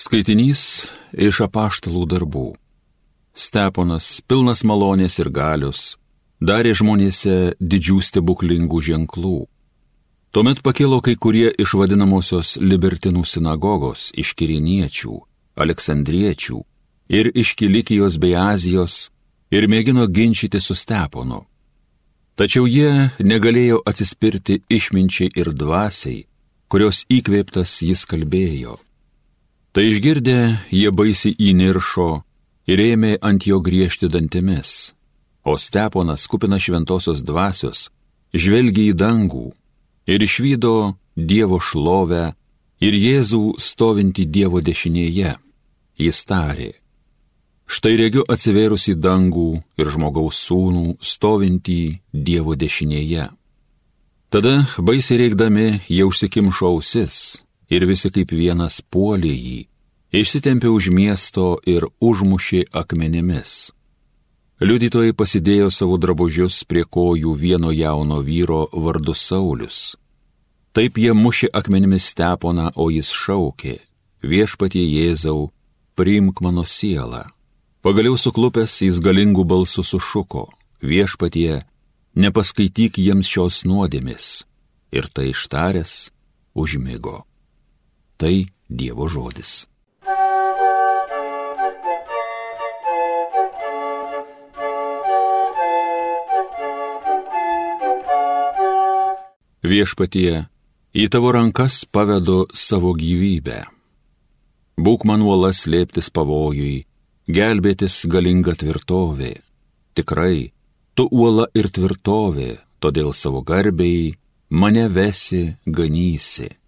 Skaitinys iš apaštalų darbų. Steponas, pilnas malonės ir galius, darė žmonėse didžių stebuklingų ženklų. Tuomet pakilo kai kurie iš vadinamosios libertinų sinagogos, iš kiriniečių, aleksandriečių ir iš Kilikijos bei Azijos ir mėgino ginčyti su Steponu. Tačiau jie negalėjo atsispirti išminčiai ir dvasiai, kurios įkvėptas jis kalbėjo. Tai išgirdę, jie baisiai įniršo ir ėmė ant jo griežti dantimis, o Steponas, kupina šventosios dvasios, žvelgia į dangų ir išvydo Dievo šlovę ir Jėzų stovinti Dievo dešinėje. Jis tarė, štai regiu atsivėrus į dangų ir žmogaus sūnų stovintį Dievo dešinėje. Tada baisiai reikdami jie užsikimšo ausis ir visi kaip vienas puolė jį, išsitempė už miesto ir užmušė akmenimis. Liudytojai pasidėjo savo drabužius prie kojų vieno jauno vyro vardu Saulis. Taip jie mušė akmenimis steponą, o jis šaukė - viešpatie Jėzau, priimk mano sielą. Pagaliau suklupęs jis galingų balsų sušuko - viešpatie, nepaskaityk jiems šios nuodėmis. Ir tai ištaręs užmygo. Tai Dievo žodis. Viešpatie, į tavo rankas pavedu savo gyvybę. Būk man uola slėptis pavojui, gelbėtis galinga tvirtovė. Tikrai, tu uola ir tvirtovė, todėl savo garbėjai mane vesi, ganysi.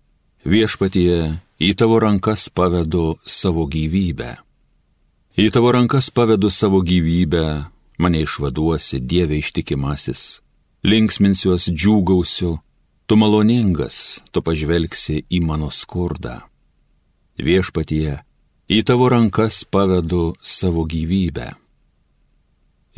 Viešpatie, į tavo rankas pavedu savo gyvybę. Į tavo rankas pavedu savo gyvybę, mane išvaduosi, Dieve ištikimasis, linksminsiuos džiūgausiu, tu maloningas, tu pažvelgsi į mano skurdą. Viešpatie, į tavo rankas pavedu savo gyvybę.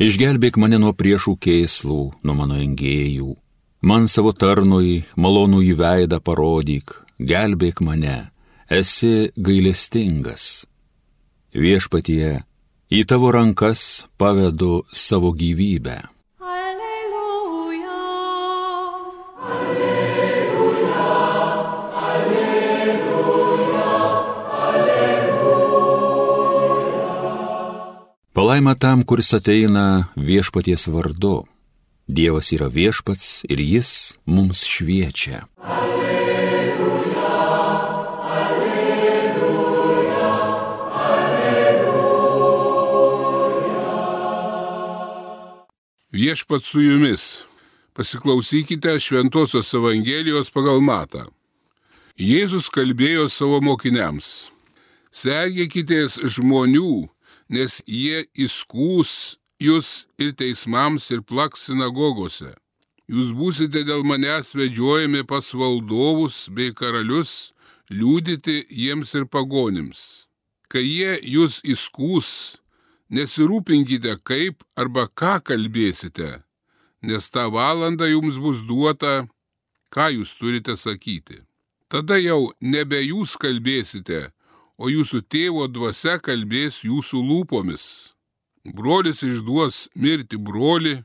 Išgelbėk mane nuo priešų kėslų, nuo mano engėjų, man savo tarnui malonų į veidą parodyk, gelbėk mane, esi gailestingas. Viešpatie, į tavo rankas pavedu savo gyvybę. Alleluja. Palaima tam, kuris ateina viešpaties vardu. Dievas yra viešpats ir jis mums šviečia. Viešpat su jumis. Pasiklausykite Šventojios Evangelijos pagal Matą. Jėzus kalbėjo savo mokiniams. Sergėkitės žmonių, nes jie įskūs jūs ir teismams ir plaks sinagogose. Jūs būsite dėl manęs vedžiojami pas valdovus bei karalius, liūdyti jiems ir pagonims. Kai jie jūs įskūs, nesirūpinkite kaip arba ką kalbėsite, nes tą valandą jums bus duota, ką jūs turite sakyti. Tada jau nebe jūs kalbėsite, o jūsų tėvo dvasia kalbės jūsų lūpomis. Brolis išduos mirti broli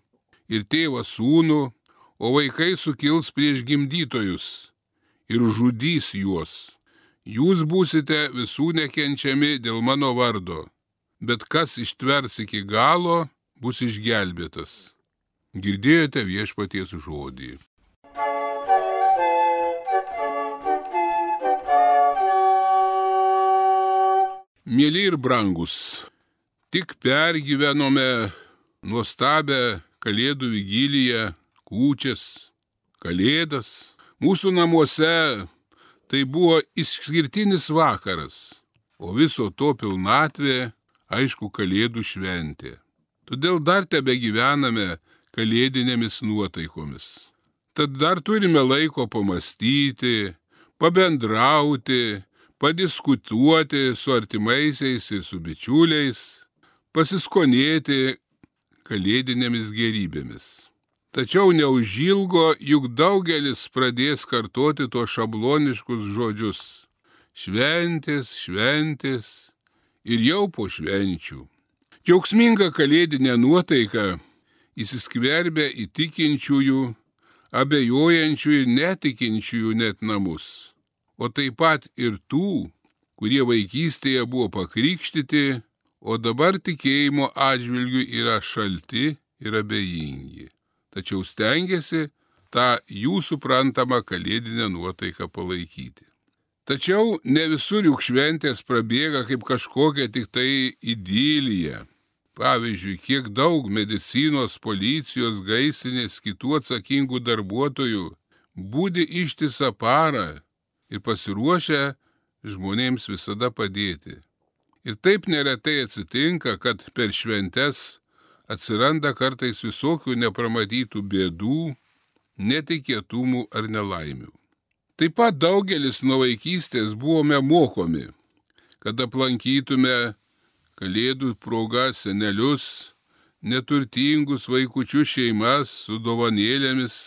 ir tėvas sūnų, o vaikai sukils prieš gimdytojus ir žudys juos. Jūs būsite visų nekenčiami dėl mano vardo bet kas ištvers iki galo, bus išgelbėtas. Girdėjote viešpaties žodį. Mėly ir brangus, tik pergyvenome nuostabę Kalėdų vigiliją, kūčias, Kalėdas. Mūsų namuose tai buvo išskirtinis vakaras, o viso to pilnatvė aišku, Kalėdų šventė. Todėl dar tebe gyvename kalėdinėmis nuotaikomis. Tad dar turime laiko pamastyti, pabendrauti, padiskutuoti su artimaisiais ir su bičiuliais, pasiskonėti kalėdinėmis gerybėmis. Tačiau neužilgo juk daugelis pradės kartoti tuos šabloniškus žodžius. šventės, šventės ir jau po švenčių. Džiaugsminga kalėdinė nuotaika įsiskverbia į tikinčiųjų, abejojančių ir netikinčiųjų net namus, o taip pat ir tų, kurie vaikystėje buvo pakrikštyti, o dabar tikėjimo atžvilgių yra šalti ir abejingi. Tačiau stengiasi tą jų suprantamą kalėdinę nuotaiką palaikyti. Tačiau ne visur juk šventės prabėga kaip kažkokia tik tai idylyje. Pavyzdžiui, kiek daug medicinos, policijos, gaisinės, kitų atsakingų darbuotojų būdi ištisą parą ir pasiruošę žmonėms visada padėti. Ir taip neretai atsitinka, kad per šventes atsiranda kartais visokių nepramatytų bėdų, netikėtumų ar nelaimių. Taip pat daugelis nuo vaikystės buvome mokomi, kad aplankytume kalėdų proga senelius, neturtingus vaikučių šeimas su dovanėlėmis,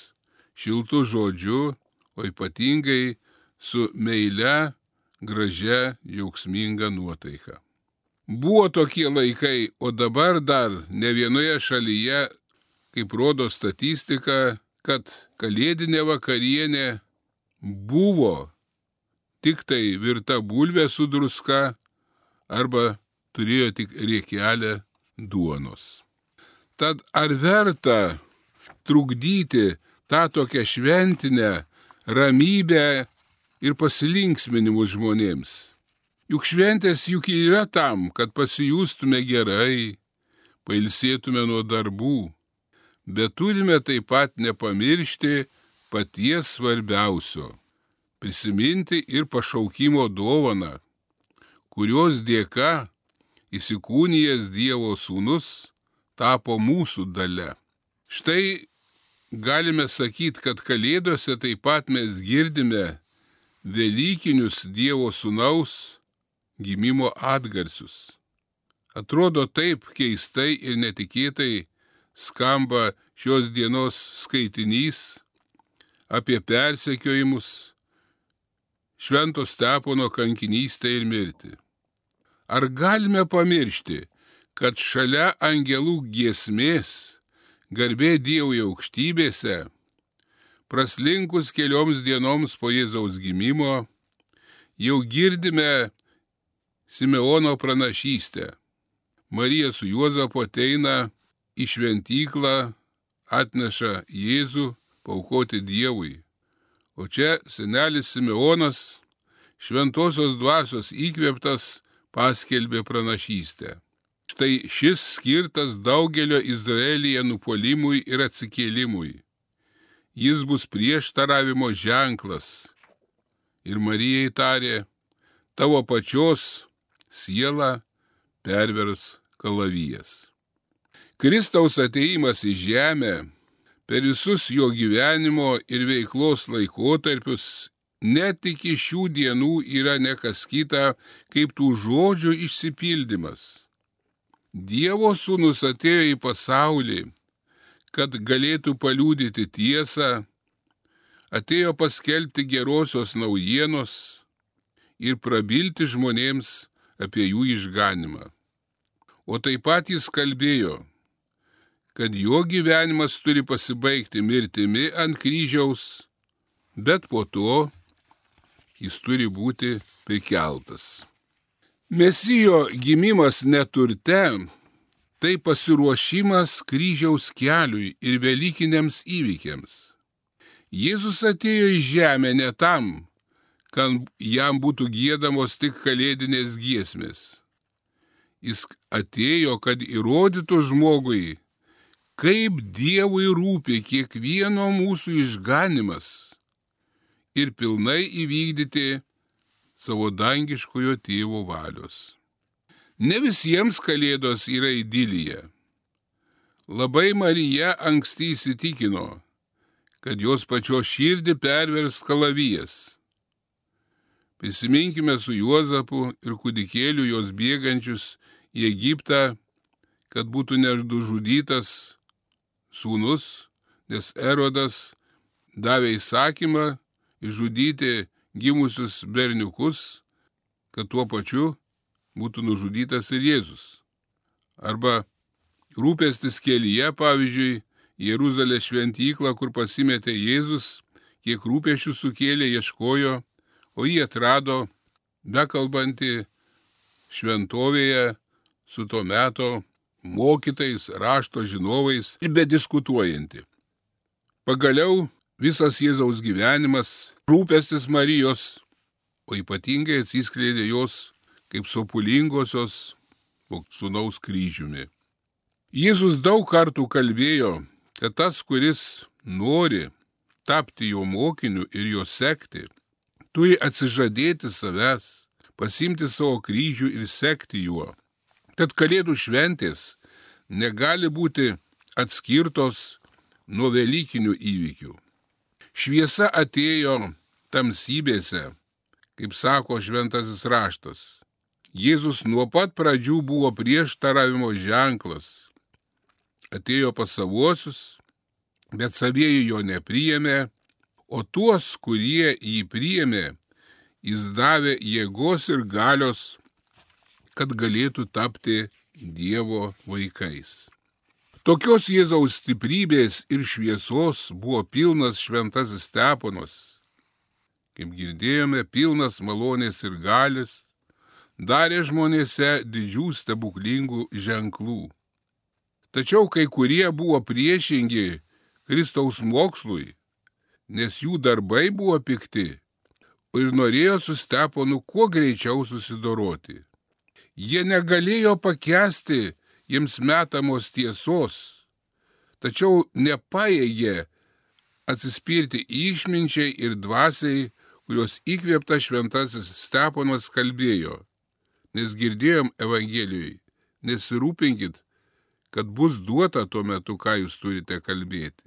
šiltų žodžiu, o ypatingai su meile, gražia, jauksminga nuotaika. Buvo tokie laikai, o dabar dar ne vienoje šalyje, kaip rodo statistika, kad kalėdinė vakarienė buvo tik tai virta bulvė su druska arba turėjo tik riekelę duonos. Tad ar verta trukdyti tą tokią šventinę ramybę ir pasilinksminimus žmonėms? Juk šventės juk yra tam, kad pasijustume gerai, pailsėtume nuo darbų, bet turime taip pat nepamiršti paties svarbiausio - prisiminti ir pašaukimo dovaną, kurios dėka įsikūnijęs Dievo sūnus tapo mūsų dalė. Štai galime sakyti, kad Kalėdose taip pat mes girdime Velykinius Dievo sūnaus gimimo atgarsius. Atrodo taip keistai ir netikėtai skamba šios dienos skaitinys apie persekiojimus, švento stepono kankinystę ir mirtį. Ar galime pamiršti, kad šalia angelų giesmės, garbė Dievui aukštybėse, praslinkus kelioms dienoms po Jėzaus gimimo, jau girdime Simeono pranašystę. Marija su Juozapu ateina į šventyklą, atneša Jėzų paukoti Dievui. O čia senelis Simeonas, šventosios dvasios įkvėptas, paskelbė pranašystę. Štai šis skirtas daugelio Izraelyje nupolimui ir atsikėlimui. Jis bus prieštaravimo ženklas. Ir Marijai tarė, tavo pačios siela pervers kalavijas. Kristaus ateimas į žemę per visus jo gyvenimo ir veiklos laikotarpius net iki šių dienų yra nekas kita, kaip tų žodžių išsipildymas. Dievo sūnus atėjo į pasaulį, kad galėtų paliūdyti tiesą, atėjo paskelbti gerosios naujienos ir prabilti žmonėms apie jų išganimą. O taip pat jis kalbėjo, kad jo gyvenimas turi pasibaigti mirtimi ant kryžiaus, bet po to jis turi būti prikeltas. Mesijo gimimas neturte tai pasiruošimas kryžiaus keliui ir Velykiniams įvykiams. Jėzus atėjo į žemę ne tam, kad jam būtų gėdamos tik kalėdinės giesmės. Jis atėjo, kad įrodytų žmogui, kaip Dievui rūpi kiekvieno mūsų išganimas ir pilnai įvykdyti savo dangiškojo tėvo valios. Ne visiems kalėdos yra idilyje. Labai Marija anksti įsitikino, kad jos pačios širdį pervers kalavijas. Prisiminkime su Juozapu ir kūdikėliu jos bėgančius į Egiptą, kad būtų nežudytas sūnus, nes Erodas davė įsakymą išžudyti gimusius berniukus, kad tuo pačiu būtų nužudytas ir Jėzus. Arba rūpestis kelyje, pavyzdžiui, Jeruzalės šventyklą, kur pasimetė Jėzus, kiek rūpešių sukėlė, ieškojo, o jį atrado, bekalbantį šventovėje su to meto mokytais, rašto žinovais ir bediskutuojanti. Pagaliau visas Jėzaus gyvenimas, rūpestis Marijos, o ypatingai atsiskleidė jos kaip sopulingosios sunaus kryžiumi. Jėzus daug kartų kalbėjo, kad tas, kuris nori tapti jo mokiniu ir jo sekti, turi atsižadėti savęs, pasimti savo kryžių ir sekti juo. Tad kalėdų šventės negali būti atskirtos nuo Velykinių įvykių. Šviesa atėjo tamsybėse, kaip sako šventasis raštas. Jėzus nuo pat pradžių buvo prieštaravimo ženklas. Atėjo pas savuosius, bet savieji jo nepriėmė, o tuos, kurie jį priėmė, jis davė jėgos ir galios, kad galėtų tapti Dievo vaikais. Tokios Jėzaus stiprybės ir šviesos buvo pilnas šventasis Steponas. Kaip girdėjome, pilnas malonės ir galis, darė žmonėse didžių stebuklingų ženklų. Tačiau kai kurie buvo priešingi Kristaus mokslui, nes jų darbai buvo pikti ir norėjo su Steponu kuo greičiau susidoroti. Jie negalėjo pakęsti jiems metamos tiesos, tačiau nepaėgė atsispirti išminčiai ir dvasiai, kurios įkvėpta šventasis Steponas kalbėjo. Nes girdėjom Evangelijui, nesirūpinkit, kad bus duota tuo metu, ką jūs turite kalbėti.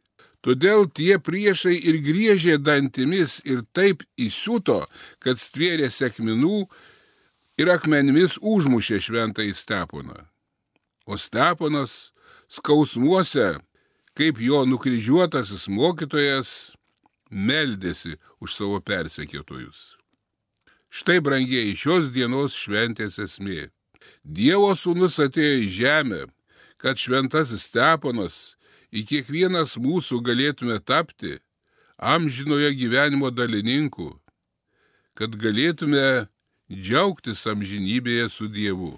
Todėl tie priešai ir griežė dantimis ir taip įsiuto, kad stvėrė sėkminų ir akmenimis užmušė šventąjį Steponą. O Steponas skausmuose, kaip jo nukryžiuotasis mokytojas, meldėsi už savo persekiotojus. Štai brangiai šios dienos šventės esmė. Dievo sūnus atėjo į žemę, kad šventasis Steponas į kiekvienas mūsų galėtume tapti amžinojo gyvenimo dalininku, kad galėtume džiaugtis amžinybėje su Dievu.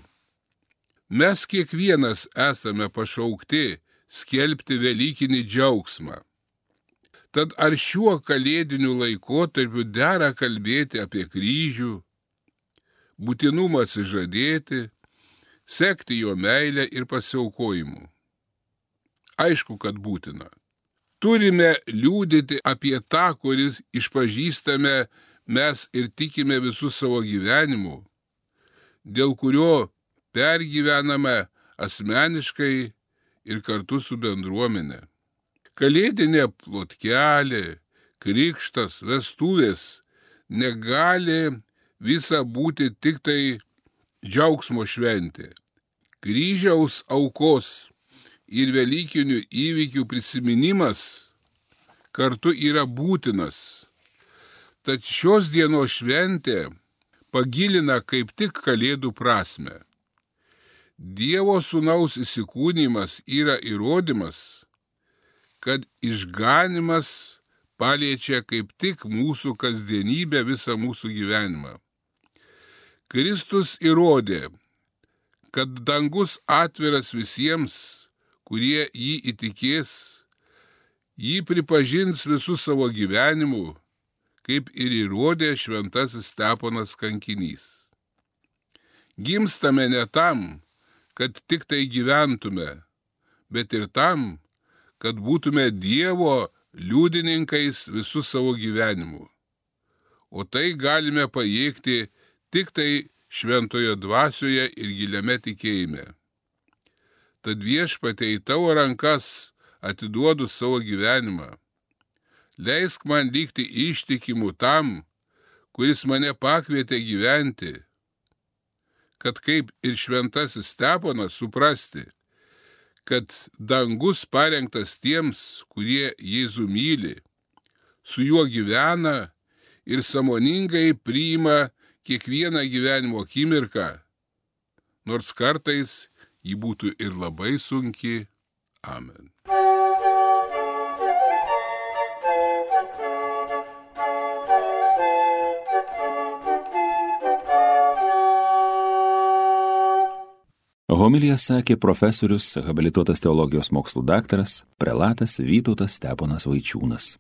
Mes kiekvienas esame pašaukti skelbti Velykinį džiaugsmą. Tad ar šiuo kalėdiniu laikotarpiu dera kalbėti apie kryžių, būtinumą atsižadėti, sekti jo meilę ir pasiaukojimu? Aišku, kad būtina. Turime liūdėti apie tą, kuris išpažįstame mes ir tikime visų savo gyvenimu, dėl kurio pergyvename asmeniškai ir kartu su bendruomenė. Kalėdinė plotkelė, krikštas, vestuvės negali visa būti tik tai džiaugsmo šventė. Kryžiaus aukos ir Velykinių įvykių prisiminimas kartu yra būtinas. Tad šios dienos šventė pagilina kaip tik Kalėdų prasme. Dievo sunaus įsikūnymas yra įrodymas, kad išganimas paliečia kaip tik mūsų kasdienybę visą mūsų gyvenimą. Kristus įrodė, kad dangus atviras visiems, kurie jį įtikės, jį pripažins visų savo gyvenimu, kaip ir įrodė šventasis Steponas kankinys. Gimstame ne tam, kad tik tai gyventume, bet ir tam, kad būtume Dievo liudininkais visų savo gyvenimu. O tai galime pajėgti tik tai šventojo dvasioje ir giliame tikėjime tad viešpatie į tavo rankas atiduodu savo gyvenimą. Leisk man likti ištikimu tam, kuris mane pakvietė gyventi, kad kaip ir šventasis Steponas suprasti, kad dangus parengtas tiems, kurie Jėzų myli, su juo gyvena ir samoningai priima kiekvieną gyvenimo akimirką, nors kartais ji būtų ir labai sunki. Amen. Homilija sakė profesorius, habilituotas teologijos mokslų daktaras, prelatas Vytautas Steponas Vaičiūnas.